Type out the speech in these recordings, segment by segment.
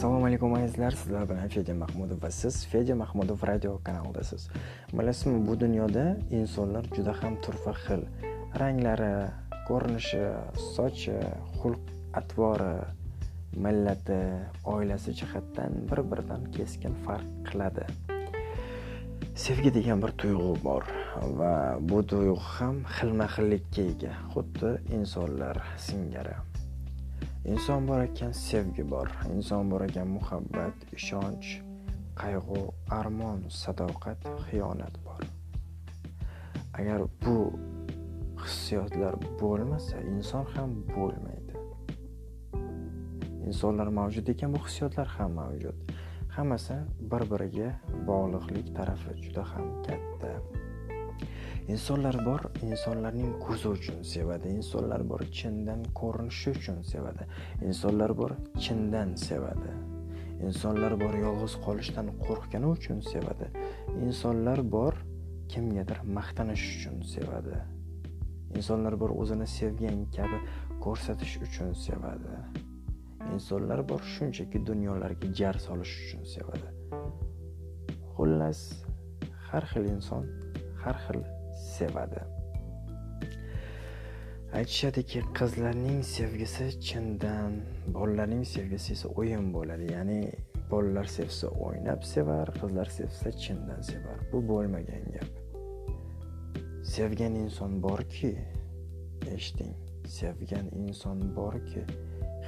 assalomu alaykum azizlar sizlar bilan fedya mahmudov va siz fedya mahmudov radio kanalidasiz. Bilasizmi bu dunyoda insonlar juda ham turfa xil ranglari ko'rinishi sochi xulq atvori millati oilasi jihatdan bir biridan keskin farq qiladi. Sevgi degan bir tuyg'u bor va bu tuyg'u ham xilma xillikka ega. Xuddi insonlar singari. Inson bor ekan sevgi bor inson bor ekan muhabbat ishonch qayg'u armon sadoqat xiyonat bor. Agar bu hissiyotlar bo'lmasa inson ham bo'lmaydi. Insonlar mavjud ekan bu hissiyotlar ham mavjud. Hammasi bir biriga bog'liqlik tarafi juda ham katta. Insonlar bor insonlarning ko'zi uchun sevadi. Insonlar bor chindan ko'rinishi uchun sevadi. Insonlar bor chindan sevadi. Insonlar bor yolg'iz qolishdan qo'rqgani uchun sevadi. Insonlar bor kimgadir maqtanish uchun sevadi. Insonlar bor o'zini sevgan kabi ko'rsatish uchun sevadi. Insonlar bor shunchaki dunyolarga jar solish uchun sevadi. Xullas har xil inson har xil sevadi. Aytishadiki qizlarning sevgisi chindan bolalarning sevgisi esa o'yin bo'ladi. Ya'ni bolalar sevsa o'ynab sevar qizlar sevsa chindan sevar. Bu bo'lmagan gap. Sevgan inson borki eshiting sevgan inson borki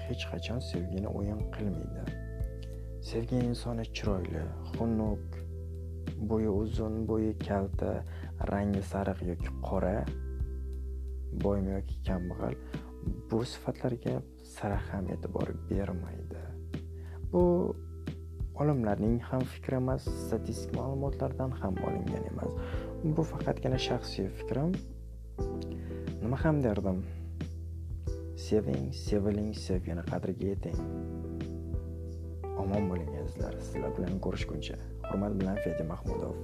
hech qachon sevgini o'yin qilmaydi. Sevgan insoni chiroyli xunuk bo'yi uzun bo'yi kalta rangi sariq yoki qora boymi yoki kambag'al bu sifatlarga sira ham e'tibor bermaydi. Bu olimlarning ham fikri emas statistik ma'lumotlardan ham olingan emas. Bu faqatgina shaxsiy fikrim. Nima ham derdim? Seving seviling sevgini qadriga yeting omon bo'ling azizlar. Sizlar bilan ko'rishguncha. Hurmat bilan fedya mahmudov.